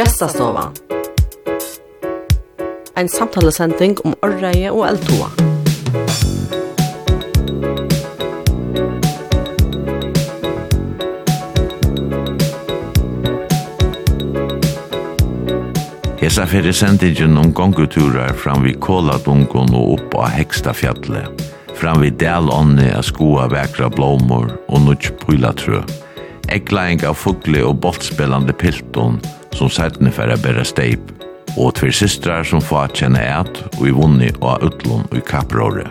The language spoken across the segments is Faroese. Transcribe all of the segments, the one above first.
Gjestastova. Ein samtalesending om orreie og eldtoa. Hesa fyrir sendingen om gonguturar fram við Kåladungon og upp á Heksta fjallet, fram við Dælånne a skoa vekra blómur og nutj pylatrø, eklaing av fugli og boltspelande pilton, som sætne færa bæra steip, og tver systrar som få kjenne eit og i vunni og utlån og i kapråre.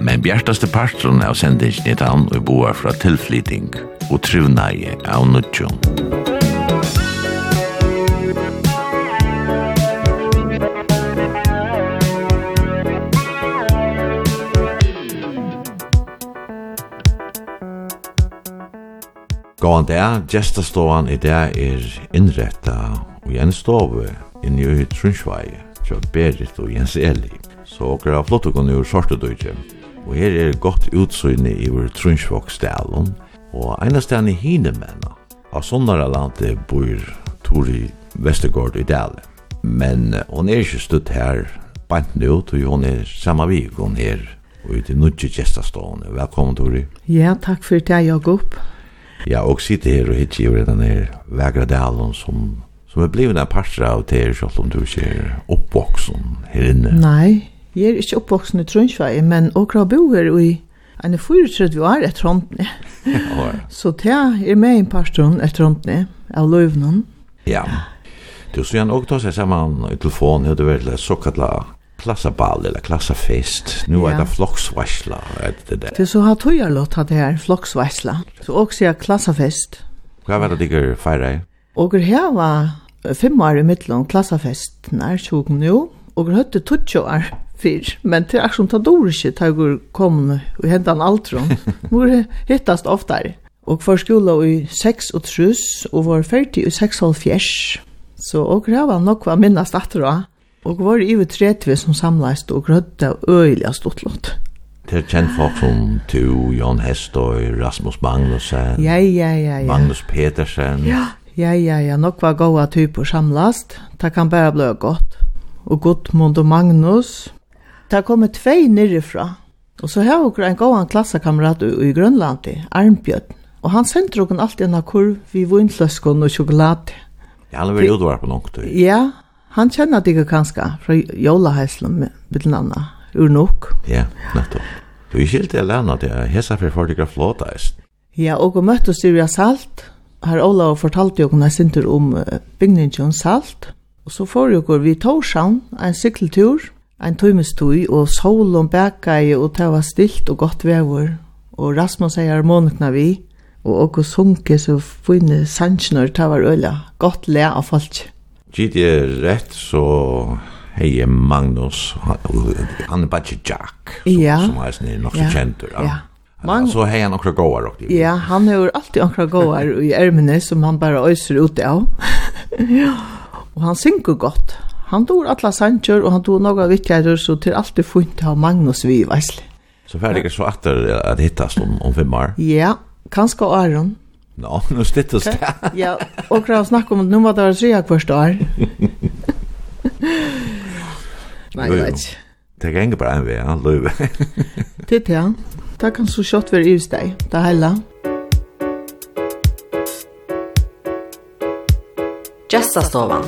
Men bjertaste partron av sendingen i tann og boar fra tilflyting og trivnaie av nudjon. Gåan der, gestaståan i der er innretta og en stove inni i Trundsvei, tja Berit og Jens Eli. Så åker av flottekon ur Sortedøyje. Og her er godt utsyni i ur Trundsvoksdalen, og einastan i Hinemenna. Av sånnare landet bor Tori Vestergaard i Dalen. Men hon er ikke stutt her bant nu, tog hon er samma vik, hon er ute i Nudje Gjestastovene. Velkommen, Tori. Ja, takk for det, Jakob. Ja, og sitte her og hitje i den her vegra dalen som, som er blivet en parter av til selv om du ikke er oppvoksen her inne. Nei, jeg er ikke oppvoksen i Trønsvei, men åkra bo her i en 34 år etter håndene. Så det er med en parter etter håndene av løvnen. Ja, Du så gjerne også ta seg sammen i telefonen, og det var et såkallet klassaball eller klassafest. Nu är ja. det flocksvarsla. Det, det. det så har tujar låt det här flocksvarsla. Så också jag klassafest. Vad var det det gör fira? Och här var fem år i mittlån klassafest när tog nu och hade tutjo år fyr. Men det är som tar dår inte tar kom och hända en altron. Nu hittast oftare. Och för skola i 6 och trus och var färdig i 6 och fjärs. Så och här var nog vad minnas att det og var i ved tretve som samleist og grødde av øyelig stortlått. Det er kjent folk som Tu, Jon Hestøy, Rasmus Magnussen, ja, ja, ja, ja. Magnus Petersen. Ja, ja, ja, ja, nok var gode typer samlast. Det kan bare bli godt. Og Gudmund og Magnus. Det kom et tvei nirifra. Og så har vi en god klassekamrat i Grønland, Arnbjørn. Og han sendte dere alltid en kurv vi vinsløskene og sjokolade. Ja, han var jo utvar på noen tur. Ja, Han kjenner deg kanskje fra jolaheislum med den andre, ur nok. Ja, nettopp. Du er skilt i alene at jeg hesa for for deg eist. Ja, og vi møtte oss i Salt. Her Olav fortalte jo henne sinter om bygningen Salt. Og så får jo vi Torshavn, en sykkeltur, en tøymestøy, og solen bækket, og det var stilt og godt vever. Og Rasmus er harmonikna vi, og og sunke så funne det var ølla gott le av folk. Gitt er rett, så hei Magnus, han er bare Jack, som, ja. som er sånn nok så ja. Ja. ja. Man, så hei han okra gåar och. Ja, han har alltid okra gåar i ermene som han bara øyser ut av. ja. Och han synker gott. Han dår alla sanger och han dår några viktigare så till alltid fint ha Magnus vi väsle. Så färdiga så atter att hittast om, om fem år. Ja, kanske Aron. Nå, nå nu stittas det. ja, og krav snakk om at nå må det være tre hvert år. Nei, jeg vet ikke. Det ganger bare en vei, ja, løyve. Titt, ja. Det kan så kjøtt være i steg. det hele. Gjestastovan.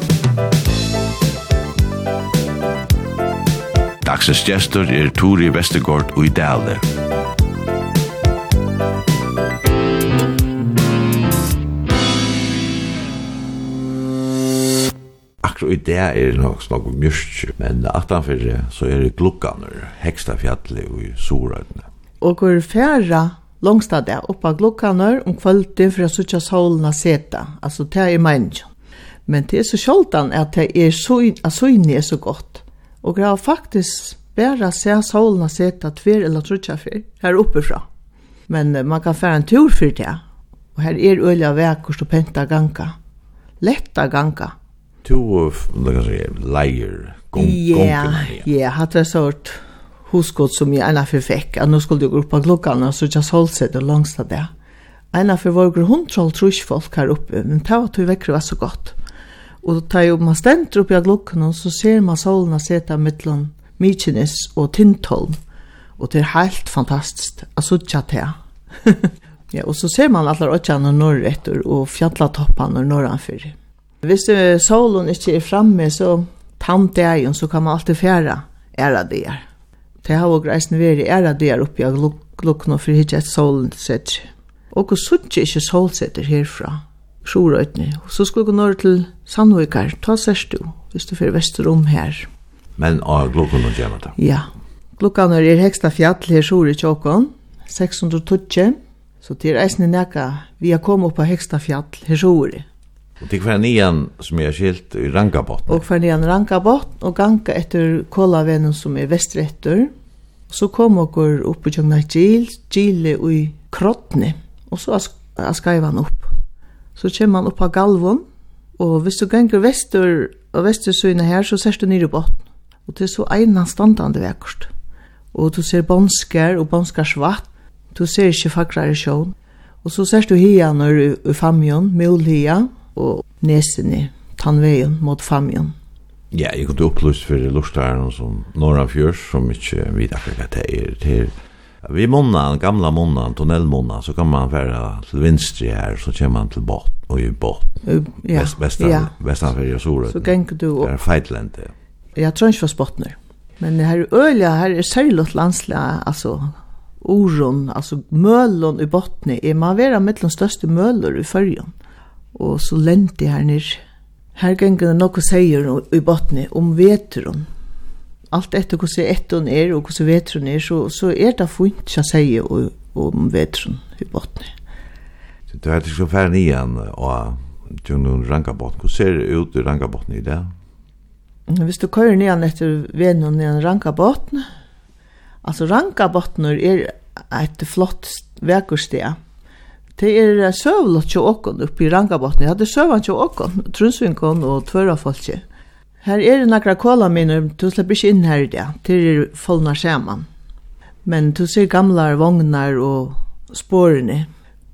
Dagsens gestor er Tori Vestergaard og i Dale. akkurat i det er nok snakk om mjørk, men atanfor så er det glukkaner, heksta fjallet og i sorøyne. Og hvor færa langst av oppa glukkaner om kvöldi for å sutja solen seta, altså det er menneskjen. Men det er så sjoldan at det er så, at søgne er så godt. Og det er faktisk bare se solen seta tver eller trutja fyr her oppefra. Men man kan færa en tur for det, og her er øyla vekkurs og penta ganga. Letta ganga to like I layer gong Ja, ja, har det sort huskot som jag ena för fick. Att nu skulle jag gå upp på klockan och så jag håll sig det längsta där. Ena för våra hundtroll trus folk här uppe, men ta att vi väcker var så gott. Och ta ju man ständer upp i klockan och så ser man solen sätta mittland Mykines och Tintholm. Och det är helt fantastiskt å sitta til ja, och så ser man alla ötjarna norrätter och fjallatoppen norranför. Hvis det, solen ikke er framme, så tant er så kan man alltid fjæra æra der. Det har også reisen vært æra der oppi av glokkene for ikke et solen setter. Og hvor sutt ikke solsetter herfra, Sjorøytene. Så skulle vi gå til Sandvikar, ta sørst du, hvis du fyrir vesterom her. Men av glokkene gjerne det? Ja. Glokkene er heksta fjall her Sjorøytjåkon, 612, så det er eisen i nekka vi har kommet opp av heksta fjall her Sjorøy Og det var nian som jag skilt i Rankabotn. Og för nian Rankabotn og ganga etter Kolavännen som er vestretter. Så kom okkur opp upp på Jungna Gil, og i Krottne. Og så er skaivan upp. Så kommer man upp av Galvon. Og hvis du ganger väster og västersyna her, så ser du ner i botten. Og det er så ena standande väkost. Og du ser bonskar og bonskars vatt. Du ser inte fakrare sjån. Og så ser du hianor i famjon, mulhia, og nesene tannveien mot famien. Ja, jeg kunne opplyst for lortaren som Norran Fjørs, som ikke vet akkurat hva det er til. Vi måneden, gamla månna, tunnelmånna, så kan man færa til vinstri her, så kommer man til båt, og i båt. Ja, Vest, vestan, ja. Vestanferie og Sorøt. Så ganger du opp. Det er feitlendt, ja. Jeg tror ikke for spottner. Men her i Ølja, her er særlig landslige, altså oron, altså mølon i botni, er man vera mittlun største mølor i fyrjon og så lente her nir. Her gengur det nokkuð seier i botni om veturen. Alt etter hvordan etten er og hvordan veturen er, så, så er det fint å seie om veturen i botni. Du har ikke færre nian og tjungen rankabotn. Hvordan ser det ut i rankabotn i det? Hvis du kører nian etter venen i en rankabotn, altså rankabotner er et flott vekersted, det er søvlått til åkken oppe i Rangabotni. Jeg hadde søvlått til åkken, Trunsvinkon og Tvørafolkje. Her er det nakra kåla mine, du slipper ikke inn her i det, til er fallna skjeman. Men du ser gamla vognar og spårene,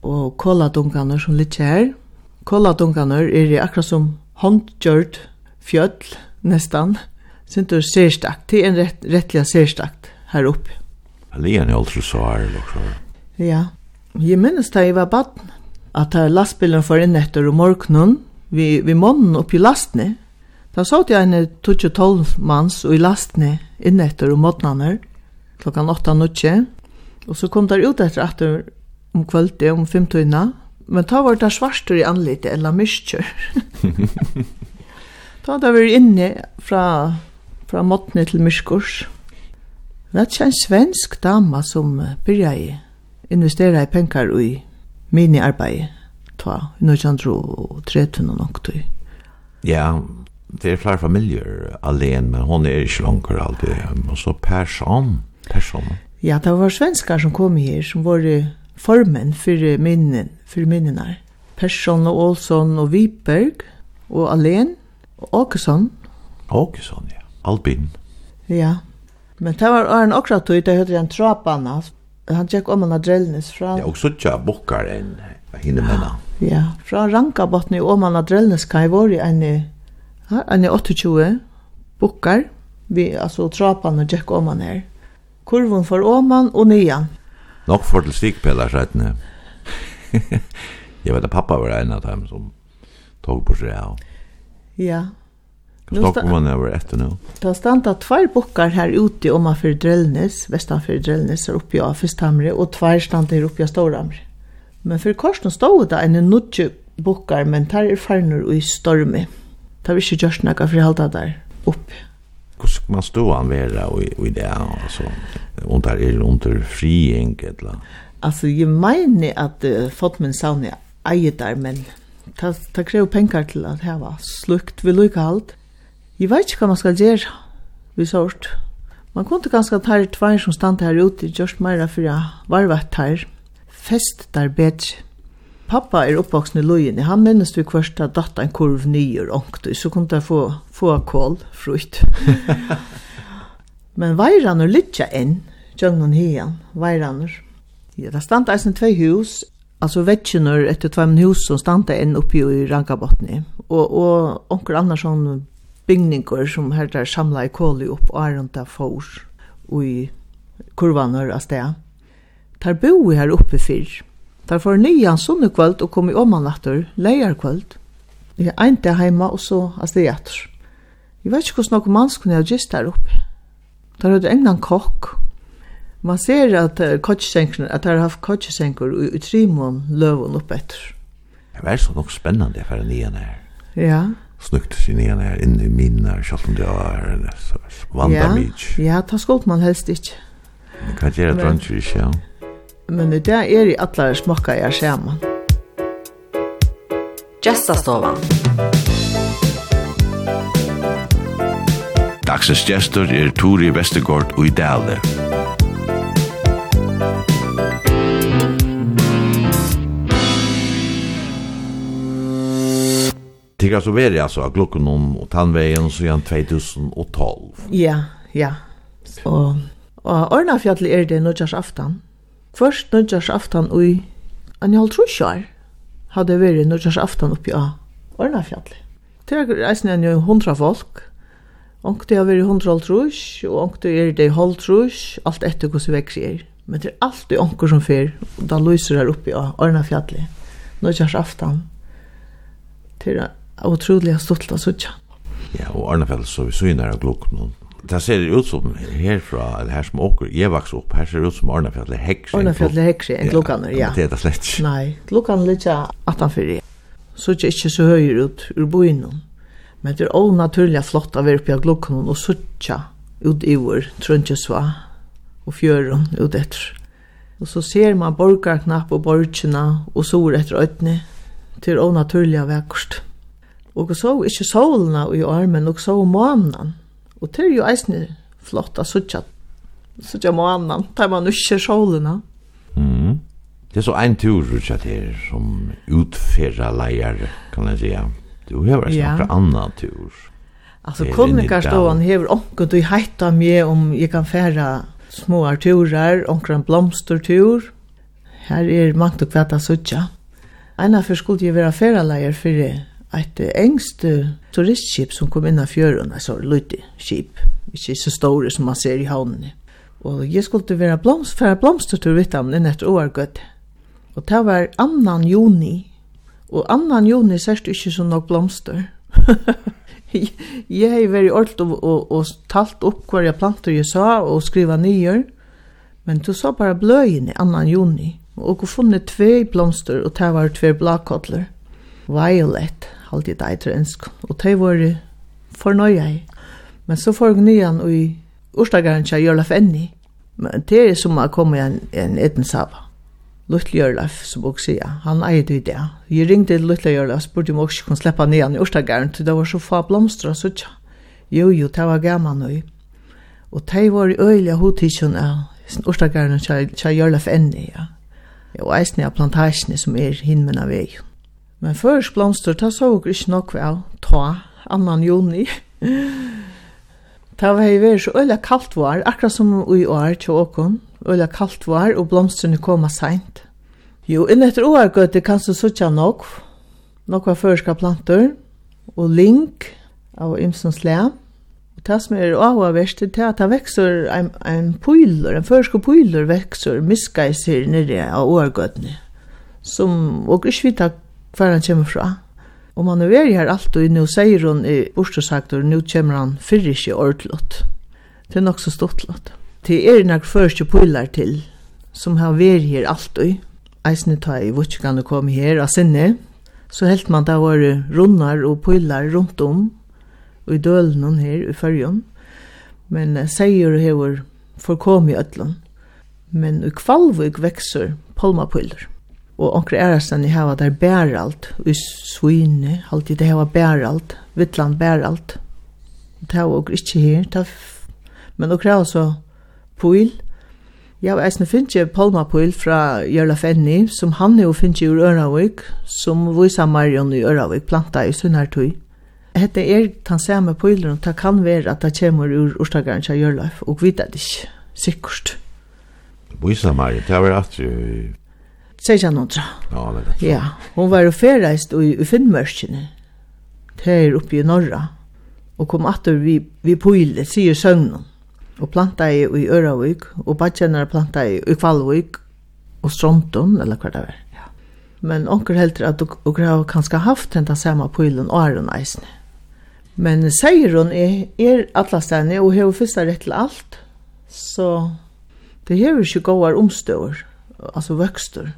og kåladunkaner som litt her. Kåladunkaner er det akkurat som håndgjørt fjöll, nestan. Sintur sérstakt, det er en rett, rettliga sérstakt her oppe. Lian er alltid så her, Ja, Jeg minnes da jeg var baden, at lastbilen for inn etter om morgenen, vi, vi månen oppi lastene, da så jeg en 12 manns og i lastene inn etter om morgenen, klokkan 8.00, og så kom der ut etter etter om kvöldi, om fymtøyna, men ta var det svarster i anlitet, eller myskjør. ta var vi inne fra, fra måttene til myskurs. Det er en svensk dama som byrja i investera i penkar i mini-arbeid ta, i 1913 og nok tog. Ja, det er flere familier alene, men hon er ikke langer alltid. Og så person, person. Ja, det var svenskar som kom her, som var formen for minnen, for minnene. Persson og Olsson og Viberg og Alén og Åkesson. Åkesson, ja. Albin. Ja, men det var Arne akkurat ut, det hørte en trapana, han tjekk om han har drellnes fra... Ja, og så tja bokkar enn hinne menna. Ja, fra Rankabotni i om han har drellnes kan jeg våre en, i 28 bokkar, vi, altså trapan og tjekk om han her. Kurven for oman og Nian. Nok for til stikpelar, sættene. jeg vet at pappa var en av dem som tog på seg av. Ja, Stockholm man över ett nu. Det standa två bockar här ute om man för Drellnes, västanför Drellnes är uppe i Afistamre och två standa här uppe i Storhamre. Men för korsen stod det en nutje bockar men tar er farnor i stormi. Det har vi ikke gjørst något för att der där Hvordan skal man stå an vera i, i det Altså, Och där är under fri enkelt. Altså, jeg mener at uh, Fotmen sauna eier der, men ta ta penger til at det var slukt vi lukalt. Jeg vet ikke hva man skal gjøre, vi sort. Man kunne ganske ta i tvær som stand her ute, just mer for jeg varvet her. Fest der bedre. Pappa er oppvoksen i løyene, han minnes vi først at datt en kurv nye og ångte, så kunne jeg få, få kål, frukt. Men veiraner lytja enn, tjøgnen hian, veiraner. Ja, det stand eisen tvei hus, altså vetsjener etter tvei hus som stand enn oppi i Rankabottni, og, og onker Andersson bygningur som her der samla i kåli opp og arunda for i kurvanur av sted. Tar bo her oppe fyrr. Tar for nian sunnekvöld og kom i omanlattur, leierkvöld. Jeg er einte heima og så av sted jatter. Jeg vet ikke hvordan noen manns kunne ha gist her oppe. Tar hadde en kokk. Man ser at uh, kottsenkene, at har haft kottsenker i, i trimon løven oppe etter. Det var så nok spennende for nyan her. Ja, snukt sin ner här inne i minna om det var så vanda beach. Ja, ta skalt man helst inte. Man kan göra drunch ja. Men det där är i alla smakar jag skärman. Gästastovan. Dagsens gestor er Tori Vestergaard og i Dale. Det kan så vara alltså klockan om och tandvägen så igen 2012. Ja, ja. Så och Ornafjall är det nudjars aftan. Först nudjars aftan och i en halv trusjar hade varit nudjars aftan uppe i Ornafjall. Det är resten är ju hundra folk. Och det har varit hundra trus och det är det halv trus allt efter hur så växer er. Men det är alltid onker som fer och då lyser här uppe i Ornafjall. Nudjars aftan. Det otroligt stolt av söka. Ja, og Arnefeld så vi så nära glocken. Det ser ut som herfra, eller här som åker, jag vaks upp, här ser det ut som Arnefeld er häxig. Arnefjall er häxig, en glockan, ja. Det er det slett. Nej, glockan är lite attanför det. Så det är så höjer ut ur boinen. Men det är onaturligt flott att vara uppe i glockan och suttja ut i vår tröntjesva och fjøren ut etter. Och så ser man borgarknapp og borgarna och sår efter ötne. Det är onaturligt vackert og så ikke solene i armen, og så månen. Og det er jo eisne flott at suttja, suttja månen, tar man ikke solene. Mm. Det er så en tur Richard her som utferra leier, kan jeg säga. Du har en ja. annan tur. Alltså kommunikationen har onkel du hetta meg om jeg kan färra små turer, onkel en blomstertur. Her er mangt och kvatta sucha. Ena för skulle vera vara färra leier det ett engst turistskip som kom inn av fjøren, altså lite skip, ikke så store som man ser i havnen. Og jeg skulle være blomst, for blomstertur vidt ham inn etter årgøtt. Og det var annan juni, og annan juni sørst ikke så nok blomster. jeg har vært ordentlig og, og, og talt opp hver jeg planter jeg sa, og skriva nyer, men du sa bare i annan juni, og hun funnet tve blomster, og det var tve blakotler. Violet, halte jeg det til ønsk, og det var fornøye. Men så får jeg nyan i Ørstagaren til Jørlaf Enni, men det er som å komme en, en eten sava. Luttle Jørlaf, som også sier, han eier det i det. Jeg ringte Luttle Jørlaf, spurte om jeg også kunne slippe nyan i Ørstagaren, til det var så få blomstra, og tja. Jo, jo, det var gammel nå. Og det var i øyelige hodtisjon av Ørstagaren til Jørlaf Enni, ja. Og eisen av plantasjene som er himmelen av veien. Men først blomster, ta så jeg ikke nok vel, ta, annan juni. ta var jeg vært så øyla kaldt var, akkurat som i år til åkon, øyla kaldt var, og blomsterne koma sent. Jo, inn etter årgøte kan du sutja nok, nok var førska planter, og link av imsens le. Og det som er av verst, det er at det vekser en, en pøyler, en førska pøyler vekser miskeiser nere av årgøtene, som og ikke vidt hver han kommer fra. Og man er her alltid, nå sier hun i bortsaktor, nå kommer han fyrir ikke ordlått. Det er nok så stortlått. Det er nok første pullar til, som har veri her alltid. Eisne ta i vutskan og kom her av sinne, så helt man da var rundar og pullar rundt om, og i dølen her i fyrjon. Men sier hever forkom i ødlån. Men i kvalvig vekser palmapullar og onkre ærastan i hava der bæralt, i svine, alltid det hava bæralt, vittland bæralt. Det hava okre ikkje her, det men okre hava så puil. Ja, og eisne finnje jeg palmapuil fra Jørla Fenni, som han jo finnje ur Øravik, som vysa Marion i Øravik, planta i Sunnartøy. Hette er tan samme puilen, og det kan være at det kommer ur Ørstagaren til Jørla, og vi vet det ikke, sikkert. Vysa Marion, det var at 1600. Ja, men det. Ja, hon var ferreist i, i Finnmørkene. her oppe i Norra. Og kom atter vi, vi pøyle, sier søgnen. Og planta i, i Øravik, og badkjennere planta i, i Kvalvik, og Stronton, eller hva det var. Ja. Men onker heldur at dere har kanskje haft den samme pøylen og æren Eisne. Men sier hun er, er atlastene, og har fyrsta rett til alt. Så det hever ikke gåar omstøver, altså vøkster.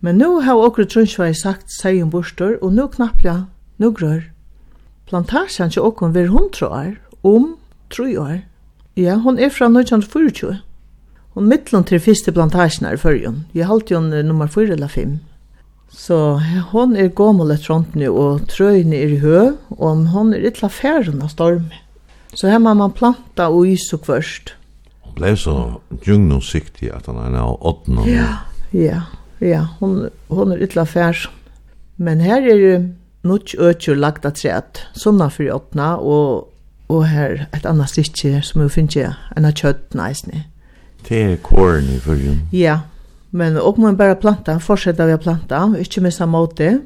Men nu har okkur trunnsvei sagt seion bursdur, og nu knappla, nu grør. Plantasjan til okkur vir hundra år, om tro år. Ja, hon er fra 1924. Hon mittlun til fyrste plantasjon er fyrjun. Jeg halte hon nummer 4 eller 5. Så hon er gommel et rundt nu, og trøyne er i hø, og hon er ytla færen av storm. Så her må man planta og is og kvørst. Hon blei så djungnumsiktig at han er av åttna. Ja, ja. Ja, hon, hon er ytla färs. Men her er nok økjur lagt at træt, sånna for åttna, og, og her et annet stikkje som vi finner enn av kjøtt ni. Det er kåren i fyrrjum. Ja, men och man bara planta, fortsetta vi å planta, ikke missa måte,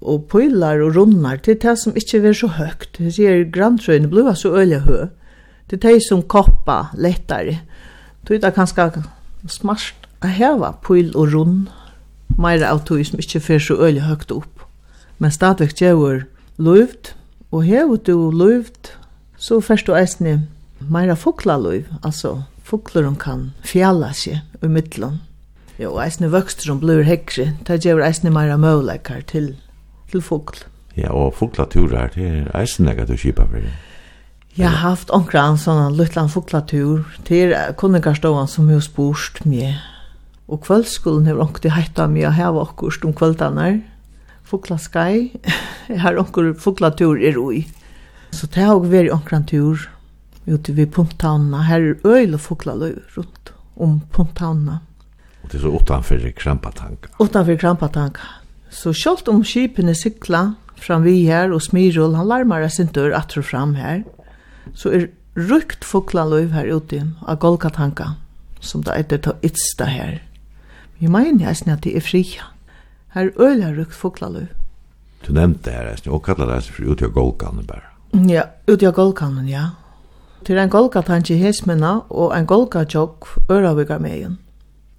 og pøylar og runnar, det er det som inte er så høgt. Det sier grantrøyene blir så øyla hø. Det er det som koppa lettare. Det er kanskje smart å heva pøyl og rund meira av tog som ikkje fer så øyla høgt opp. Men stadigvæk gjør luft, og hever du luft, så først du eisne meira fukla luft, altså fokleren kan fjalla seg i middelen. Jo, eisne vøkstur som blir hekse, det gjør eisne meira møvleikar til, til fokl. Ja, og foklaturer, det er eisne ega du kipa for det. Jeg har haft omkran sånne luttland foklatur, det er kunningarståan som hos borst med, Og kvöldskolen har onkur heitt av meg å hava okkurst om kvöldanar. Fugla skai, her onkur fuglatur er ui. Så det har vi vært onkur tur ute vid pumptavnene. Her er øyla fuglaløy rundt om pumptavnene. Og det er så utanfor krampatanka? Utanfor krampatanka. Så sjølt om skipene sykla fram vi her, og Smirol, han larmar sin dør at fram her, så er rykt fuglaløy her ute av Golgatanka, som det er det ytsta her. Vi mener jeg at det er fria. Her er øyla rukt fuglaløy. Du nevnte her, eisen, og kallar det for utgjør golkanen bare. Ja, utgjør golkanen, ja. Til en golka tanke hesmina og en golka tjokk øravika megin.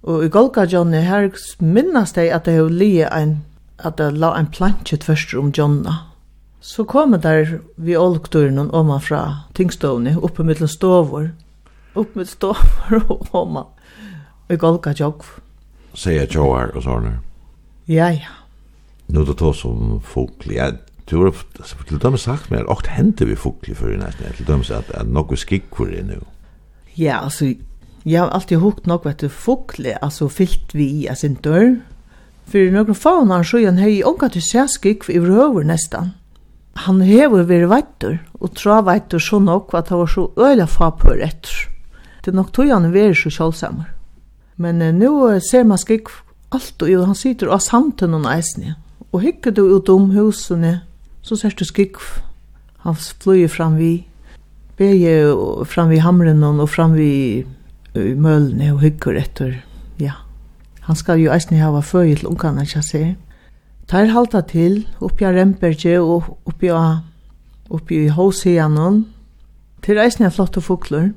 Og i golka tjokkene her minnast ei at det har lie at det la en plantje tvørst om Jonna. Så kom der vi olkturen og oma fra tingstovni oppe mittlen stovor, oppe mittlen stovor og oma, i golka tjokk säga tjoar och sådär. Ja, ja. Nu då tar som fågel. Ja, du har till dem sagt mer åt hände vi fågel för nästan till dem så att att något skickor är nu. Ja, alltså jag har alltid hukt något vet du fågel alltså fyllt vi alltså sin dörr. För några faunar så en höj och att du ser skick i över nästan. Han hever vi vettur og tra vettur så nok at han var så øyla fa på rätt. Det nok tog han vara så självsammar. Men uh, nu ser man skik allt och han sitter och samten och näsne. Och hycker du ut om husen så ser du skik. Han flyr fram vi. Beje fram vi hamren och fram vi mölne och hycker efter. Ja. Han skal jo eisne hava föjl till ungarna jag ser. Tar halta til, oppi av Remberge och uppe i uppe i Hoseanon. Till äsne flott och fåglar.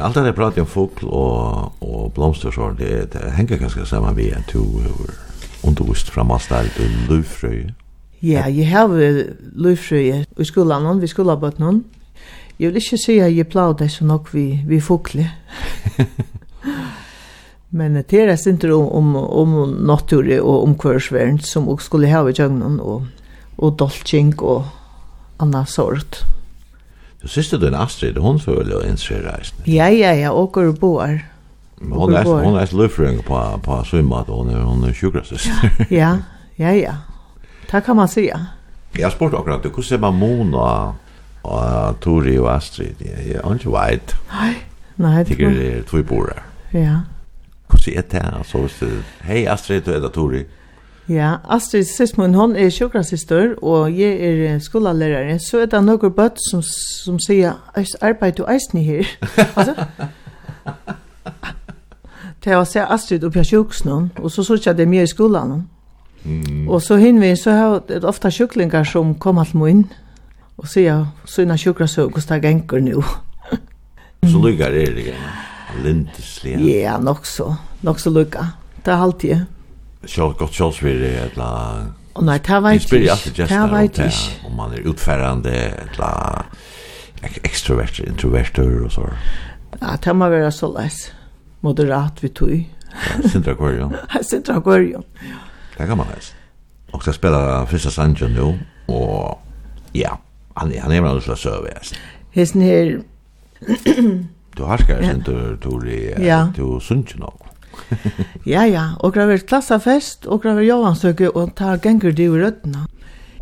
Allt det där pratar om fågel och och blomster så det, det hänger ganska samman med en to hur undervist från allt i lufrö. Ja, jag har lufrö i skolan vi skulle bara någon. Jag vill inte säga att jag det så nog vi vi fågel. Men det är det inte om om om natur och om som också skulle ha i junglen och och dolching och annan sort. Du siste du en Astrid, hun føler jo innser reisen. Ja, ja, ja, åker boar. Hun er, hun er løyfrøyng på, på svimmat, og hun er, hun er sjukrasist. ja, ja, ja. Det kan man säga. Jeg har spurt akkurat, hvordan ser man Mona og og Tori og Astrid? Jeg er ikke veit. Nei, nei. Det er tog bor her. Ja. Hvordan er det? her? Så hvis Altså, hei Astrid, du er da Tori. Ja, Astrid Sismund, hon er sjukrasister, og jeg er skolalærare, så er det noen bøtt som, som sier, «Eis arbeid du eisen her?» Altså, til å se Astrid oppe i sjuksen, og så sier jeg det mye i skolan. Mm. Og så hinvi, så har det ofta sjuklingar som kommer til min, og sier, «Syna sjukrasøk, hvordan det gengur nu?» Så lukar er det, Lindeslia. Ja, nok så. Nok så lukka. Det er alltid sjálv gott sjálvsvirre eller Och nej, det var inte. Det var inte. Om man är utfärande eller extrovert, introverter och så. Ja, det må være så läs. Moderat vi tog. Sintra Aquarium. Sintra Aquarium. Det kan man läs. Og så spelar första Sanjon nu og ja, han han är väl någon slags service. Hesten her... Du har skär sen du du ja. du sunchen också. ja, ja, og det har vært klassafest, og det har vært og ta har ganger det i røddene.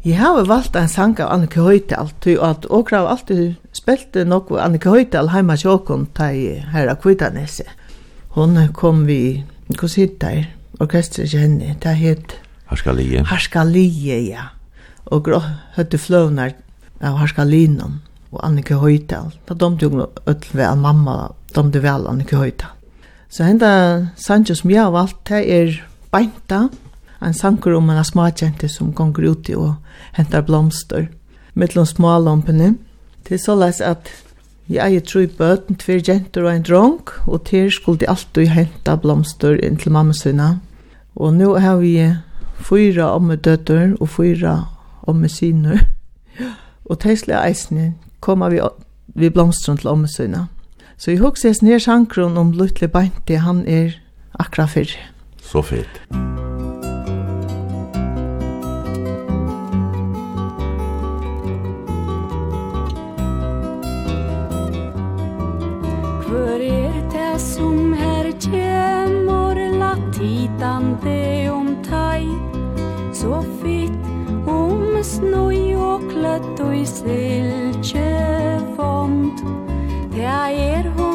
Jeg har valgt en sang av Annike Høytal, til at og har alltid spilt noe Annike Høytal hjemme til åkken til her Kvitanese. Hun kom vi, hva sitter der? Orkestret ikke henne, det het... Harskalie. Harskalie, ja. Og grå høtte fløvner av Harskalinen og Annike Høytal. Da domte hun ødel ved mamma domte vel Annike Høytal. Så henda sanjo som jeg har valgt, det er beinta, en sanker om en smakjente som gonger ut i og hentar blomster. Mittlom smålompene. Det er såleis at jeg eier tru bøten, tver jenter og en dronk, og til skulle alltid henta blomster inn til mamma sina. Og nå har vi fyra omme døtter og fyra omme syner. Og teisle eisne kommer vi, vi blomstren til omme syner. Så jeg husker jeg ned sjankron om Lutle Beinti, han er akra fyrr. Så fint. Hvor er det som her kjemmer latitande om tai, så fitt om snøy og kløtt og i silkje vond, Det er hon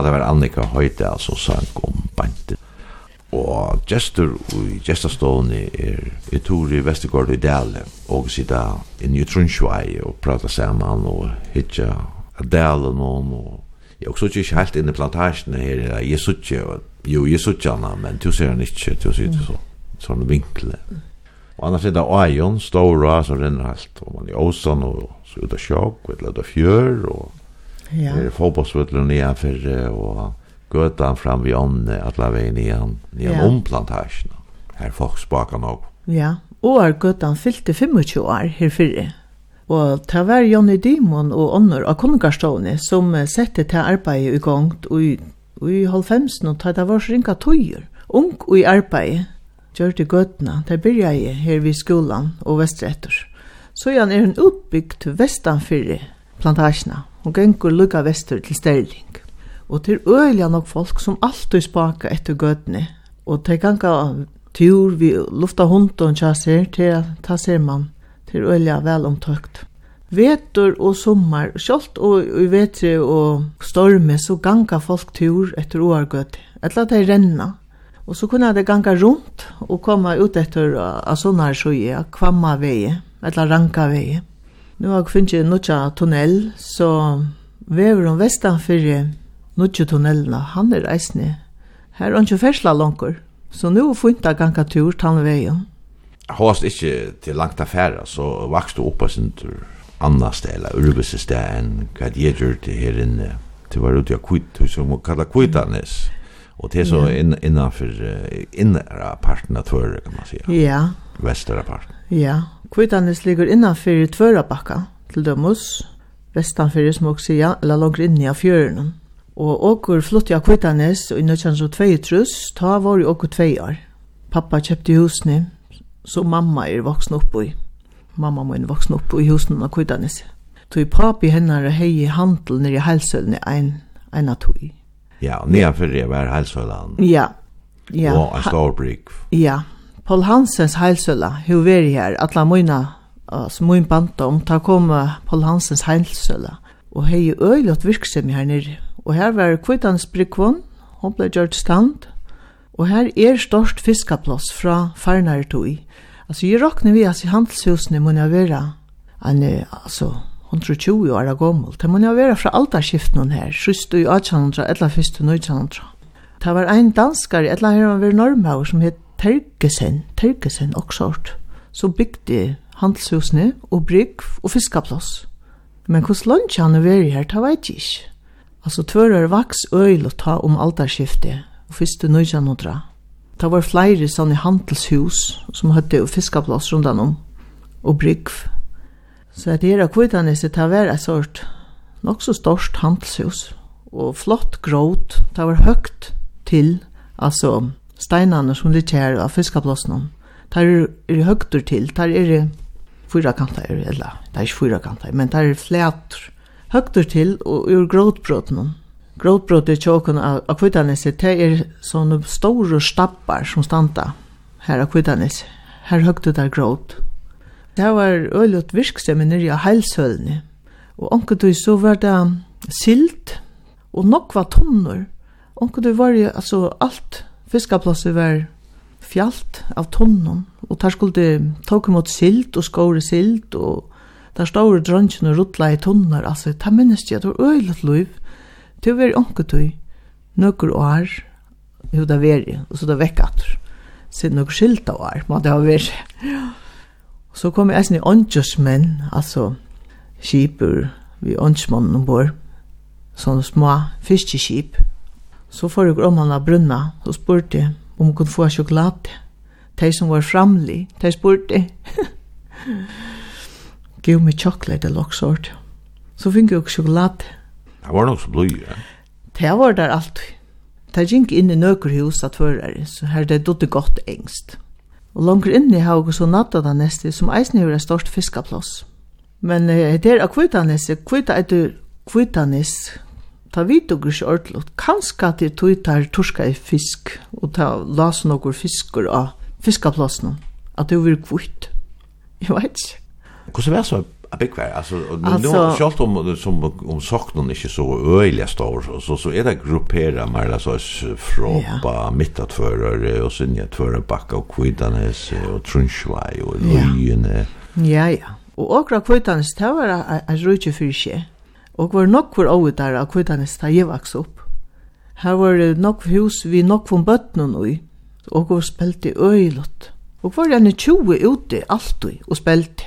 at det var Annika Høyde, altså sang om bandet. Og gestur i gestastående er i Tori Vestergaard i Dale, og sida inn i Trundsvei og prata saman og hitja Dale noen, og jeg er også ikke helt inne i plantasjene her, jeg er suttje, jo, jeg er suttje henne, men du ser han ikke, du ser ikke så, sånn vinkle. Og annars er det Aion, stora, som renner alt, og man er åsan og så ut av sjokk, og ut av fjør, og Ja. Det er fotbollsvøtlen nedenfor, og gøtan fram vid ånden, alle veien igjen, igjen ja. omplantasjen. Her folk spaka nok. Ja, og er gøtan fylte 25 år her fyrre. Og det var Jonny Dimon og ånder av Konungarstående som sette til arbeidet i gang, og i, og i halvfemsen, og det var så ringa tøyer. Ung og i arbeidet, gjør det gøtna. Det begynte jeg her ved skolan og vestretter. Så igjen er hun oppbygd vestanfyrre plantasjene. Hon gengur lukka vestur til Sterling. Og til øyla nok folk som alltid spaka etter gøtni, Og til ganga tur vi lufta hunden ser, til ta ser man til øyla vel omtøkt. Vetur og sommar, sjálft og i vetri og stormi, så ganga folk tur etter åargøt. Etla at de renna. Og så kunne de ganga rundt og komme ut etter av sånne sjøye, kvamma vei, etla ranka vei. Nu har jeg finnet noe tunnel, så vever om Vestan vestanfyrre noe tunnelene, han er reisende. Her er ikke fersla langer, så nu har jeg finnet ganga tur tannveien. Håst ikke til langt affæra, så vaks du oppa sin tur anna sted, eller urbese sted enn hva jeg gjør til her inne. Det var ute av kvitt, som må kalla kvittanes. Og det er så inn, innanfor innre parten av tvøret, kan man säga. Ja. Vestere parten. Ja, Kvitannis ligger innanfyrir Tvørabakka, til dømus, vestanfyr som også sier, eller langer inni av fjøren. Og åker flyttet av Kvitannis i 1922, ta var jo åker tvei år. Pappa kjøpte husene, så mamma er voksen oppe i. Mamma må er voksen oppe i husene av Kvitannis. Tog papi hennar hei handel nere i helsølene ein, ein av tog. Ja, nedanfyrir var helsølene. Ja, ja. Og en stor brygg. Ja, ja Paul Hansens heilsøla, hun var her, atla moina as moin banta om, ta koma Paul Hansens heilsøla. Og hei øylott virksom her nere. Og her var kvitans sprikvon, hon blei gjort stand, og her er størst fiskaplass fra farnare tog. Altså, jeg råkner vi, altså, i handelshusene må jeg være, en, altså, 120 år gammel. Det må jeg være fra alderskiften her, sist i 1800, eller først i 1900. Det var ein danskar, eller her var normaur, som hette Tergesen, Tergesen sort. så bygde handelshusene og brygg og fiskaploss. Men hvordan lunsj han er veri her, det vet jeg ikke. Altså, tvører vaks øyl å ta om alderskiftet, og første nøyjanodra. Ta var flere sånne handelshus som hadde og fiskaploss rundan om, og brygg. Så at her av kvitanese var et sort nok så størst handelshus, og flott gråt, ta var høgt til, altså steinene som ligger her av fiskaplossene, der er, er høgter til, der er fyra kanter, eller det er ikke fyra kanter, men der er flæter, høgter til og ur gråtbrøtene. Gråtbrøtet er tjåken av, av Kvittaneset, det er sånne store stappar som standa her av Kvittaneset. Her høgter der gråt. Det var øylet virksomme nere av heilsølene. Og omkring så var det silt, og nok var tonner. Onkel du var altså alltså allt fiskaplasset var fjalt av tonnen, og der skulle tåk mot silt og skåre silt, og der ståre drøntjen og ruttla i tonner, altså, ta minnes jeg, det var øylet liv, til å være onketøy, nøkker år, jo det var det, og så det vekk at, siden nøkker skilta år, må det ha vært. Så kom jeg eisen i åndkjøsmenn, altså, skipur, vi åndkjøsmannen ombord, sånne små fiskeskip, Så får jeg om han av brunna, og spurte om hun kunne få sjokolade. De som var framlig, de spurte. Give me chocolate, eller noe sort. Så fikk jeg sjokolade. Det var nok så blod, ja. Det var der alltid. Det gikk inn i nøkerhus at fører, så her det dødde godt engst. Og langer inne har jeg så natta da neste, som eisen gjør en stort. Men eh, det er av kvitanisse, kvita etter kvitanis, ta vit og gris ordlut. Kanska til tuitar torska i fisk og ta las nokur fiskur av fiskaplassen at det vil kvitt jeg vet ikke Hvordan var så a big var alltså och nu självt om som om saknar inte så öjliga stor så så är det gruppera mer så fråpa mittat förare och sen jag för en backa och kvidanes och trunschwai och lyne ja ja. Og okra kvidanes det var en rutje fyrir seg og var nokkur åvitar av kvittanis da jeg vaks opp. Her var nokk hus vi nokk von bøttnun ui, og var spelti øylott. Og var gjerne 20 ute alltid og spelt.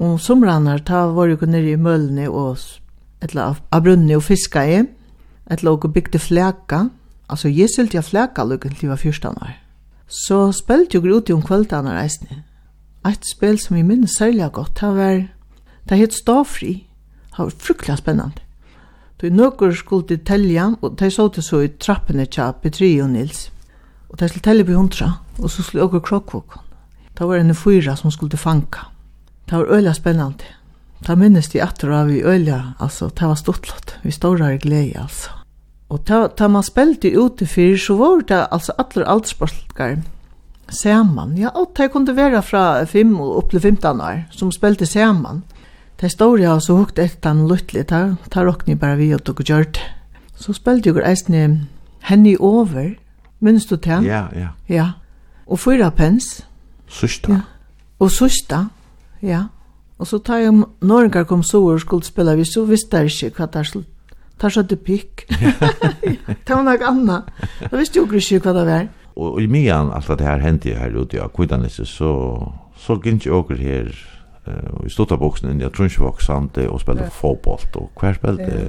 Og somranar ta var jo nere i mølni og etla av brunni og fiska i, etla og bygde flæka, altså jeg sylte jeg flæka lukken til var fyrstanar. Så spelti jo ute om kvöldanar eisne. Eit spel som jeg minnes særlig godt, det var, det het Stafri, Det var fruktelig spennende. Då nøkker skulle til telja, og de så til så i trappene til Petri og Nils. Og de skulle telle på hundra, og så skulle åker krokkvåkon. Da var en fyra som skulle fanka. Det var øyla spennende. Da minnes de etter av i øyla, altså, det var stortlått. Vi stårar i glede, altså. Og da, da man spelte ute fyrir, så var det altså atler aldersbortgar saman. Ja, og de kunne være fra 5 og opp til 15 år, som spelte saman. Det står jeg så hukt etter den luttelig, ta, ta råkne bare vi og dere gjør det. Så spilte jeg eisne henne over, minns du til? Ja, ja. Ja, og fyra pens. Søsta. Ja. Og søsta, ja. Og så tar jeg om Norrøngar kom så og skulle spille, vi så visste jeg ikke hva det er slutt. Tar så det pikk. Ta var noe annet. Jeg visste jo ikke hva det var. Og i mian, allt det här hände ju här ute, ja, kvidanis, så, så gick jeg åker her i stuttaboksen inn i Trunchvåg og spelade fotboll och kvar spelade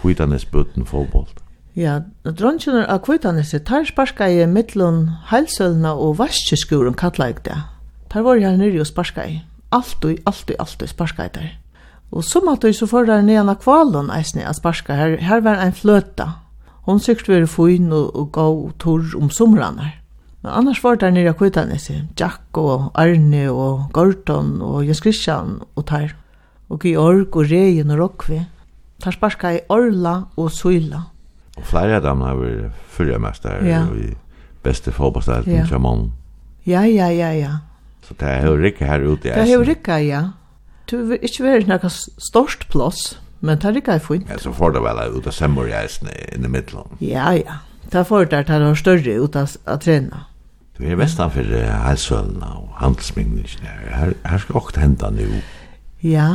Kvitanes butten fotboll. Ja, Trunchen av Kvitanes tar sparka i mittlun Heilsølna og Vaskeskuren kallar jeg det. Tar var jeg nere og sparka i. Alt og alt og alt sparka i der. Og som at du så får der nere av kvalen eisne at sparka her, her var en fløta. Hon sikkert var fin og, og gav torr om somrarna. Men annars var det nere av Kvitanesi, Jack og Arne og Gordon og Jens Christian og Tar. Og Georg og Regen og Rokvi. Tar sparska i Orla og Suila. Og flere av dem har vært fyrre mest ja. i beste fotballstelten ja. Shaman. Ja, ja, ja, ja. Så det er jo rikka her ute i eisen. Det er jo rikka, ja. Du vil ikke være noe størst plass, men det er rikka fint. Ja, så får det vel ut av semmer i eisen i middelen. Ja, ja. Det får det at det større ut av trene. Du er vestan for Heilsvølna og handelsmyndingsene. Her, her skal også henda nu. Ja,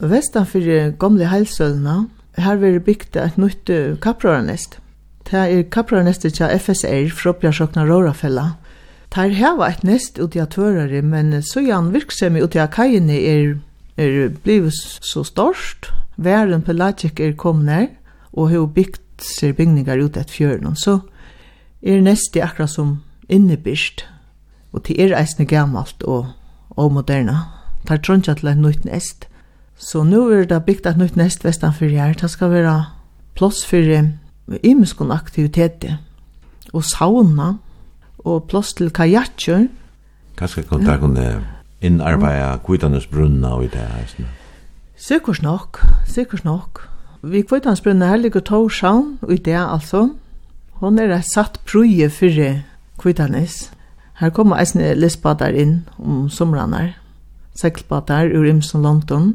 vestan for gamle Heilsvølna. Her vil bygd et nytt kapprørnest. Det er kapprørnestet til FSR, Fropjarsokna Rårafella. Det her et nest ut i atørere, men så gjerne virksomhet ut i kajene er, er blivet så størst. Væren Pelagic er kommet nær, og har bygd seg bygninger ut et fjøren. Så er nestet akkurat som innebyrst, og til er eisne gammalt og, og moderna. Tar trondja til et nytt nest. Så nu er det bygd et nytt nest vestanfyr her. Det skal være plass for imeskon aktiviteter og sauna og plass til kajakjer. Kanskje kan det kunne innarbeida kvitanus brunna og i det her. Sikkert nok, sikkert nok. Vi kvitanus brunna her ligger Torshavn og i det altså. Hon er et satt prøye fyrir Kvitanes. Her kommer eisne lesbadar inn om somranar. Seklbadar ur Imsen London.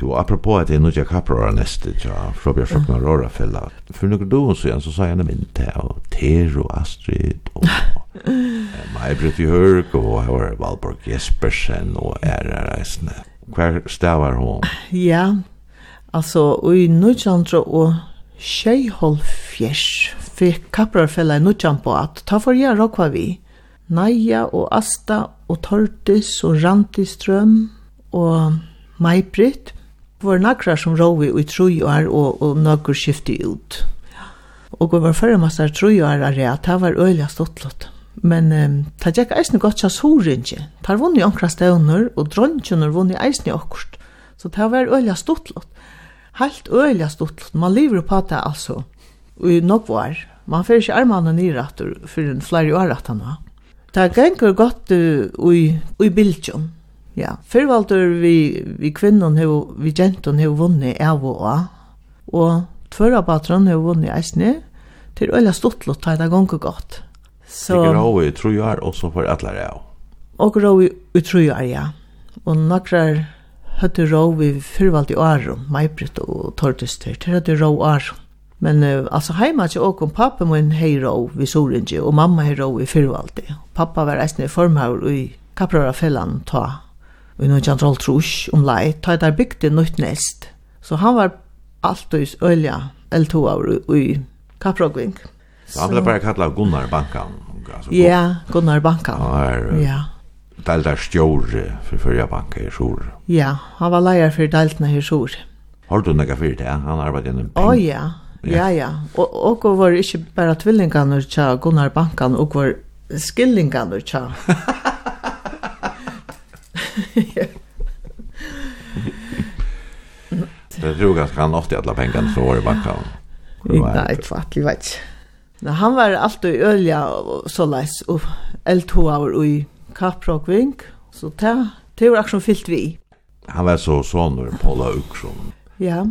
Du, apropå at jeg nu ikke kapper neste, ja, fra Bjørn Sjøkna Rora fella. For noen du så igjen, så sa jeg min til, og Ter og Astrid, og Maybrit i Hørg, og her var Valborg Jespersen, og ære reisende. Hver stavar hon? Ja, altså, i 1900 og Tjejholfjers, fikk kapprarfella i nutjan på at ta for jeg råkva vi. Naja og Asta og Tortis og Rantistrøm og Maibrit var nakrar som råvi i tru år og, og nokkur skifti ut. Og var fyrir massar tru år er at det var øyla stått Men um, det gikk eisne godt tja sorinje. Det vunni onkra støvner og dronjunur vunni eisne okkurt. Så det var øyla stått Helt øyla stått Man lever på det altså i nokvar. Man fyrir ikke armene nyrattur for en flere år at han har. Det ganger godt i, i bildjon. Ja, fyrvaldur vi, vi kvinnon, hev, vi jenten har vunni av og av, og tvørrabateren har vunni eisne, til øyla ta har det ganger godt. Så, jeg rå i trojar også for atler av. Og rå i trojar, ja. Og nakrar høtte rå i førvalt i åren, Maibrit og Tordister, til høtte rå åren. Men uh, alltså heima til åkken, kom pappa min hero vi Sorinji, og mamma hero i Fyrvalti. Pappa var eisne i formhaur i Kaprara fellan ta. Vi nu kan roll trus om lei ta der bygde nytt nest. Så han var alltid ølja, L2 år i Kaprogving. Så han ble bara kallad Gunnar Bankan. Alltså, ja, Gunnar Bankan. Ja, ja. Deltar stjåre for förra Banka i Sjor. Ja, han var lejare for deltarna i Sjor. Har du nekka fyrir det? Han arbetade inom... Å oh, ja, Ja, ja. Og, og og var ikke bare tvillingene tja Gunnar Bankan og var skillingarna tja. Det tror jag han ofta alla pengarna så var det Bankan. Nei, tvart, jeg vet ikke. Nei, han var alltid i ølja og så leis, og L2 var i Kaprokving, så det, det var akkurat fyllt vi. Han var så sånn når Paula Uksson. Ja.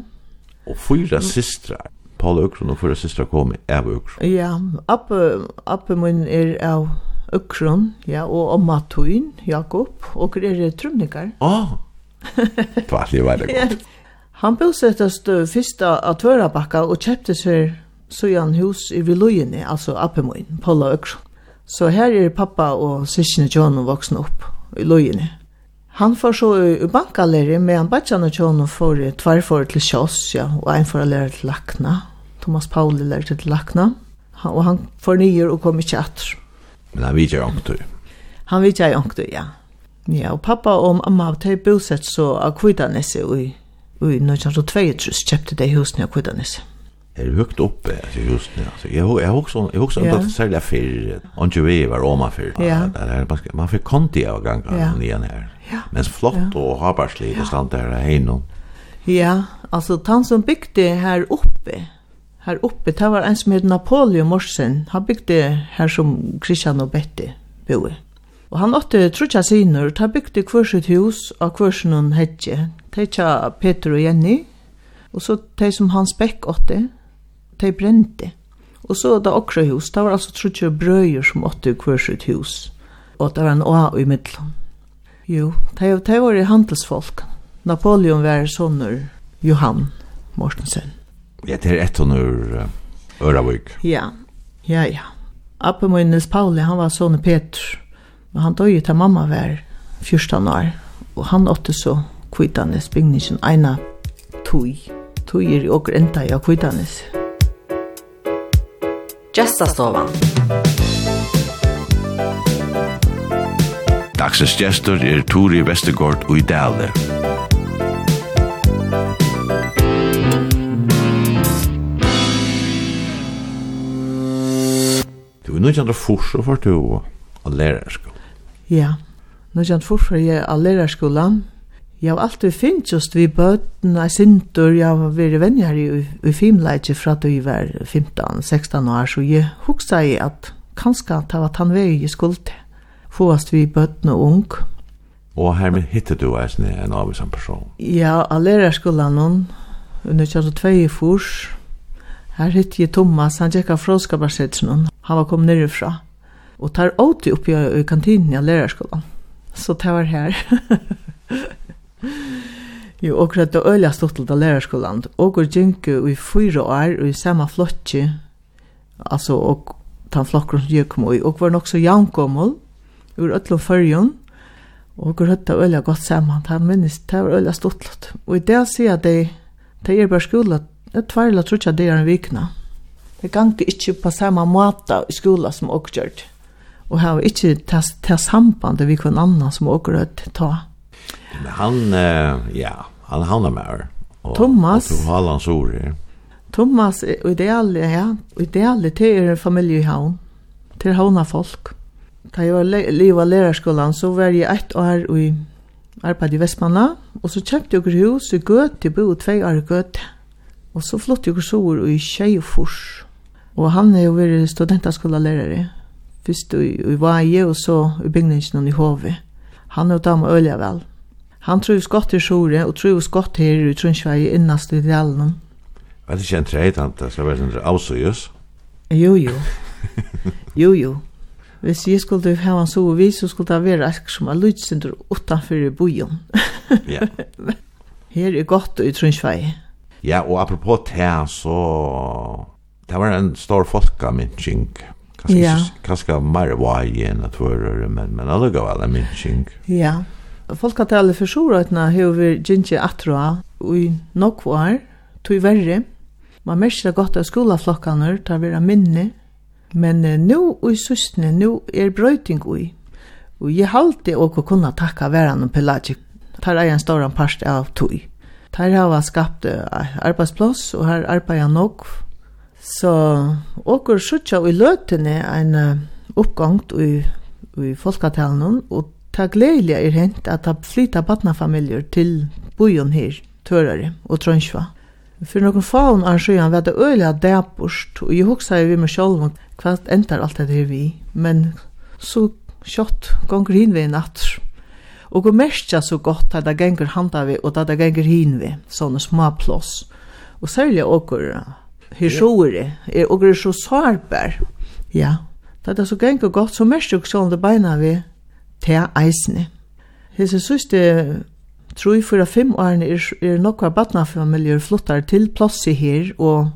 Og fyra systrar tala ukron og fyrir systra kom av ukron. Ja, appe, appe min er av ukron, ja, og omma tuin, Jakob, og er trumningar. Ah, tvallig var det godt. Han bosettast fyrsta av Tvørabakka og kjøpte seg sujan hus i Vilojene, altså Appemoin, Paula Økron. Så her er pappa og syskene John og voksne opp i Lojene. Han får så i bankalære, men han bare kjenner John og får tverfor til kjøs, ja, og en får lære til lakna. Thomas Pauli lærte til lakna, og han fornyer og kom ikke etter. Men han vidtjer ångtøy. Han vidtjer ångtøy, ja. Ja, og pappa og mamma har tøy bosett så av Kvidanese i, i 1922, kjøpte de husene av Kvidanese. Er høgt oppe i husene, altså. Jeg har også, jeg også ja. en særlig affyr, ikke vi var oma fyrir. Ja. Det er, Man fikk konti av gangen ja. nian her. Ja. Men flott ja. og habarslig, det stand der her Ja, altså, han som bygde her oppe, her oppe, det var en som heter Napoleon Morsen. Han bygde her som Christian og Betty boe. Og han åtte trutja sinur, ta bygde hver sitt hus av hver sin noen hedje. Teitja Peter og Jenny, og så tei som Hans Beck åtte, tei brente. Og så da okra hus, det var altså trutja brøyer som åtte hver sitt hus. Og det var en oa i middelen. Jo, tei var i handelsfolk. Napoleon var sonur Johan Mortensen. Ja, det er ett under uh, Øravik. Ja, ja, ja. Appen min Nils Pauli, han var sånne Peter. Og han døg til mamma var 14 år. Og han åtte så kvittanes bygningen ena tog. Tog er og enda i kvittanes. Gjestastovan. Dagsens gestor er Tori Vestergaard og i Dale. i 1904 så var du av lærerskolen. Ja, 1904 var jeg av lærerskolen. Jeg har alltid finnet just vi bøten av Sintur, jeg har vært venner i, i filmleitje fra da jeg var 15-16 år, så jeg huksa i at kanskje det var han vei jeg skulle. Fåast vi bøten og ung. Og hermed hittet du en avvisan person? Ja, av lærerskolen, 1902 i Fors, Her hitt jeg Thomas, han tjekka fråskabarsetsen, han var kom nerifra. Og tar åti oppi i kantinen i lærerskolan. Så det var her. jo, og det var øyla stortelt til lærerskolan. Og går gjenku i fyra år, og i samme flotje, altså, og tan flokkron som jeg kom i, og var nok så jankommel, ur ötlom fyrjon, og og høtta øyla godt saman, han minnes, det var øyla stortelt. Og i det sier jeg, det er bare skolet, Jeg tvarla trutja det er en vikna. Det gangte ikkje på samme måte i skola som og gjørt. Og har ikkje ta samband vi kun annan som og rødt ta. Men han, ja, han handlar med her. Thomas. Og du har hans ord, her. Thomas, og det ja, og det er til er en familie i havn, til havna folk. Da jeg var liv av lærerskolen, så var jeg ett år i arbeid i Vestmanna, og så kjøpte jeg hus i Gøte, bo tvei år i Gøte. Og så flott jeg sover i Tjejfors. Og han er jo vært studentaskolelærere. Først i, i Vaje og så i bygningen i Hove. Han er jo dame øyelig vel. Han tror skott i Sjore og tror godt her i Trundsvei innast i Djallene. Var det ikke en treit han det skal være sånn avsøyes? Jo, jo. jo, jo. Hvis jeg skulle ha han så vis, så skulle det være akkur som er lydsynder utenfor i bojen. ja. Her er godt i Trundsvei. Ja, og apropos det, så... Det var en stor folkamyntsing. Kanskje, ja. kanskje mer vei enn at hører, men, men allugavel en myntsing. Ja. Folkatallet for sorøytene har vi gynnsi atra i nok år, tog verre. Man merker det godt av skolaflokkene, tar vi minne. Men uh, og i søstene, nå er brøyting ui. Og jeg halte å kunne takka verden og pelagic. Tar jeg en stor part av tog. Her har skapt arbeidsplass, og her arbeider nok. Så åker suttja i løtene en oppgang i, i folketalen, og ta gledelig er hent at det flytta badnafamilier til byen her, Tørare og trønsva. For noen faun er sjøen vet det øyelig at det er bort, og jeg husker vi med sjølv hva endar alt det her vi, men så kjøtt gonger hinveien atter og gå mestja så godt at det ganger handa vi og at det ganger hin vi, sånne små plås. Og særlig åker her sjåere, er åker så sårbar. Ja, det er så ganger godt, så mestja og det beina vi til eisene. Hese søste tror for fem årene er, er nokka badnafamilier flottar til plås i her, og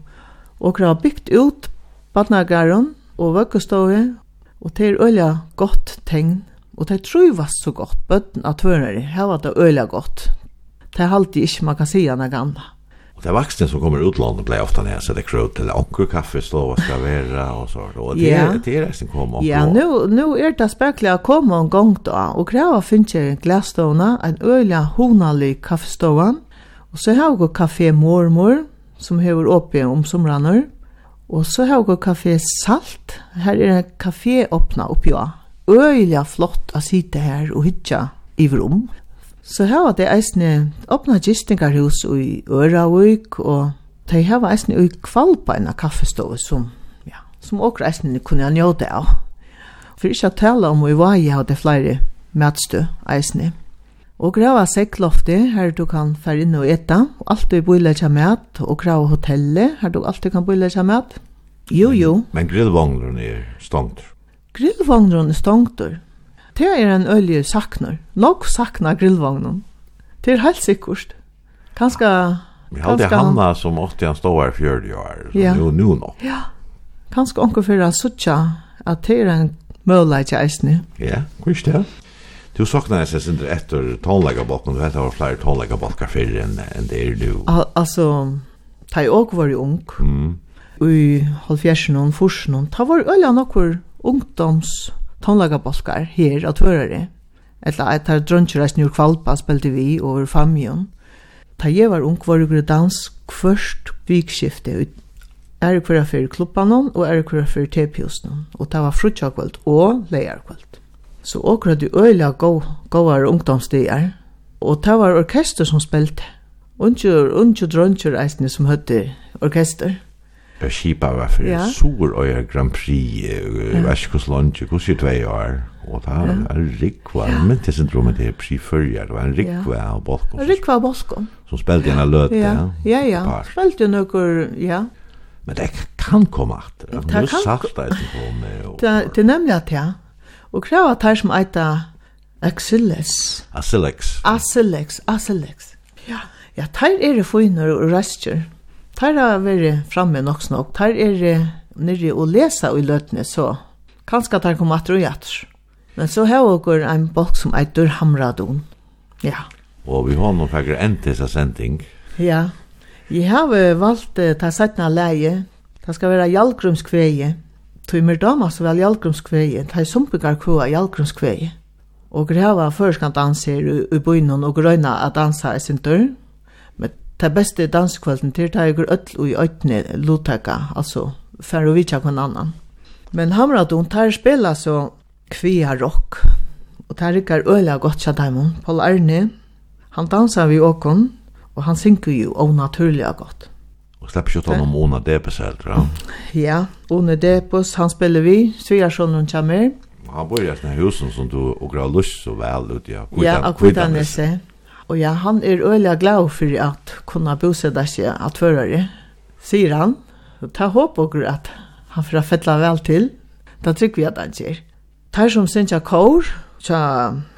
åker har bygd ut badnagaren og vøkkestået, og det er øyla godt tegn Og det trøyvast så godt, bøtten av tvørnere, her var det øyla godt. Det er alltid ikke man kan sige noe annet. Og det vaksne som kommer utlandet blir ofta när så det krut til onker kaffe slå ska vara och så og det yeah. det er det som kommer. Ja, nu nu är det spökliga komma en gång då och kreva finns en glasstona, en öliga honalig kaffestående, Och så har vi kaffe mormor som hever uppe om somrarna. Och så har vi kaffe salt. Här är en kaffe öppna upp ja øyla flott å sitte her og hitja i rom. Så her var det eisne åpna gistingarhus i Øravøyk, og de her var eisne i kvalpa enn kaffestået som, ja, som åker eisne kunne jeg njøte av. For ikke å tale om i Vaje hadde flere møtstø eisne. Og grava sekkloftet, her du kan fære inn og eta, og alt du bøyler til mat, og grava hotellet, her du alltid kan bøyler til mat. Jo, jo. Men grillvognen er stånd. Grillvognen er stongtur. Det er en ølje saknar. Låg saknar grillvognen. Det er helt sikkert. Kanska... Vi hadde kanska... Hanna som åtte han stå her fjörde år. Ja. Jo, nu nå. Ja. Kanska onker fyrir han suttja at det er en mølleitja eisne. Ja, kvist det. Du saknar jeg sindri etter tonlegabalken. Du vet det var flere tonlegabalkar før enn en det er du. Al altså, da jeg også var ung, mm. i halvfjersen og forsen, da var øyla nokkur ungdoms tonlagabolkar her av tvørare. Etla at har drøntjurreist njur kvalpa spelte vi over famjon. Ta jeg var ung var ugur dans kvørst vikskifte ut. Er kvar fyrir klubbanon og er kvar fyrir tepjusnon. Og ta var frutjakvöld og leierkvöld. Så okra du øyla gåvar ungdomsdier. Og ta var orkester som spelte. Unkjur, unkjur drøntjur eisne som høyde orkester per skipa var för ja. sur och jag Grand Prix uh, Vaskus Lunch kus ju två år och ta en rikva men det syndromet det pre förjar det var en rikva av bosko en rikva bosko som spelade en löt ja. ja ja. spelade några ja. Men det kan komma att det är sagt att det kommer det nämligen att ja och kräva tar som äta Axilles. Axillex. Axillex, Axillex. Ja, ja, tær er det og røster. Tar har vært framme nok snakk. Tar er nere å lese i løtene, så kanskje tar kommer at og jatter. Men så har vi en bok som eitur Hamradon. Ja. Og vi har noen fakker enn til seg sending. Ja. Jeg har valgt uh, ta settene leie. Det skal være Jalgrumskveie. Tøymer dama så vel Jalgrumskveie. Det er sumpikar kua Jalgrumskveie. Og greva førskant danser i, i bøynen og grøyna at dansa i sin dørn. Ta beste danskvælden til ta ykkur öll i øytne lotaka, altså fer og vitja kon annan. Men Hamradon tar spela så kvia rock. Og tar rikar øyla godt tja daimon. Paul Arne, han dansar vi åkon, og han synker jo onaturliga godt. Og slipper ikke ta noen Ona Depes helt, ja? Ja, Ona Depes, han spiller vi, Sviarsson og Kjammer. Han bor i husen som du og grar lust så vel ut, ja. Ja, akkurat han Og ja, han er øyelig glad for at kunne bosette seg at førere, sier han. Og ta håp og grå at han får fettla vel til. Da trykker vi at han sier. Tar som synes jeg kår, tja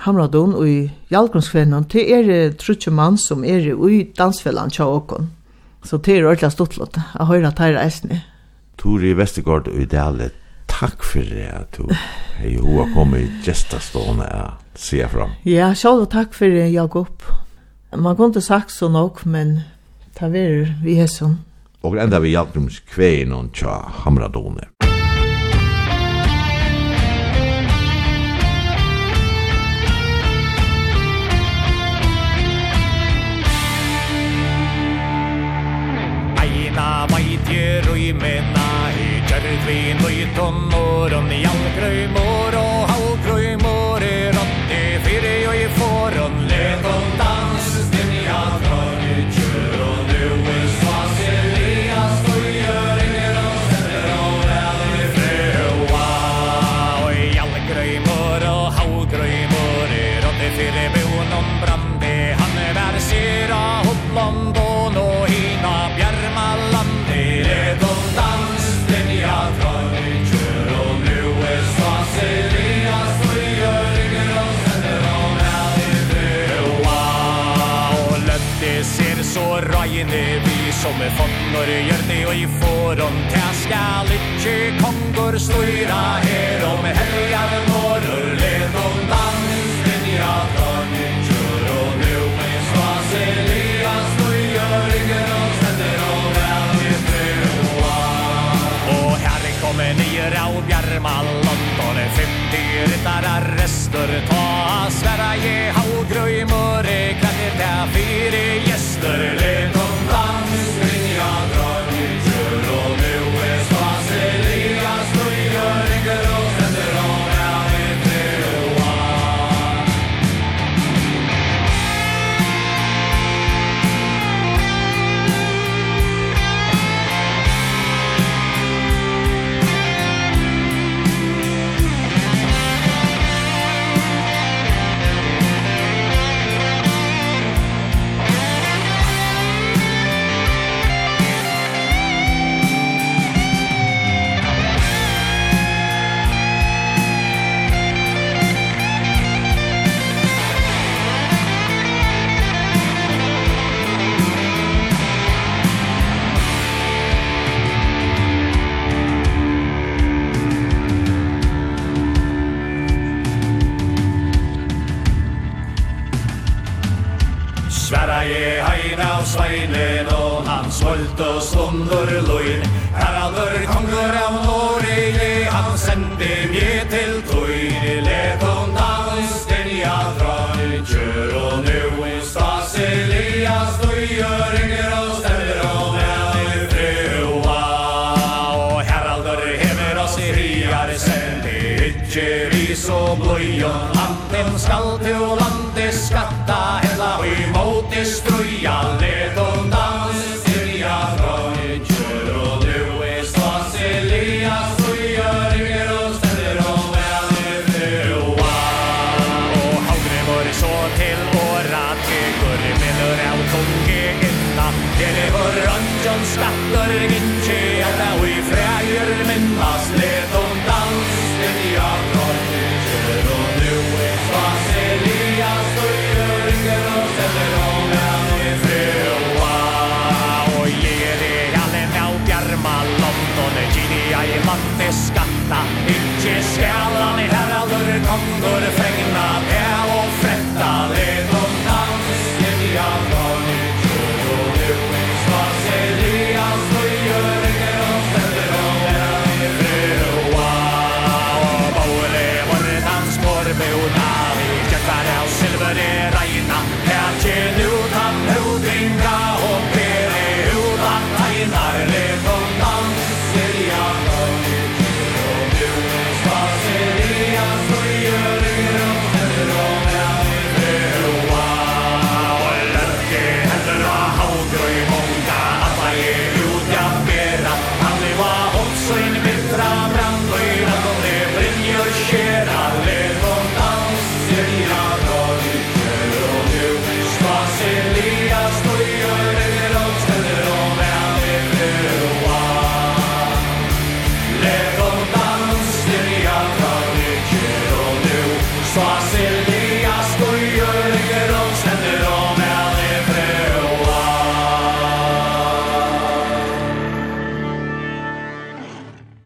Hamradon og i Jalgrunskvennom, det er trutje mann som er i dansfellan tja åkon. Så det er ordentlig stortlått. Jeg hører at her er eisne. Tori Vestergaard og Idealet, takk for det at du hei hoa kom i gestastående å se fram. Ja, sjálf og takk for det, Jakob. Man kunde sagt så nog, men ta ver vi hesson. Og enda vi hjälpte dem kvägen och tja hamradone. Ere vor Anjons datter gynche Alla ui fræger men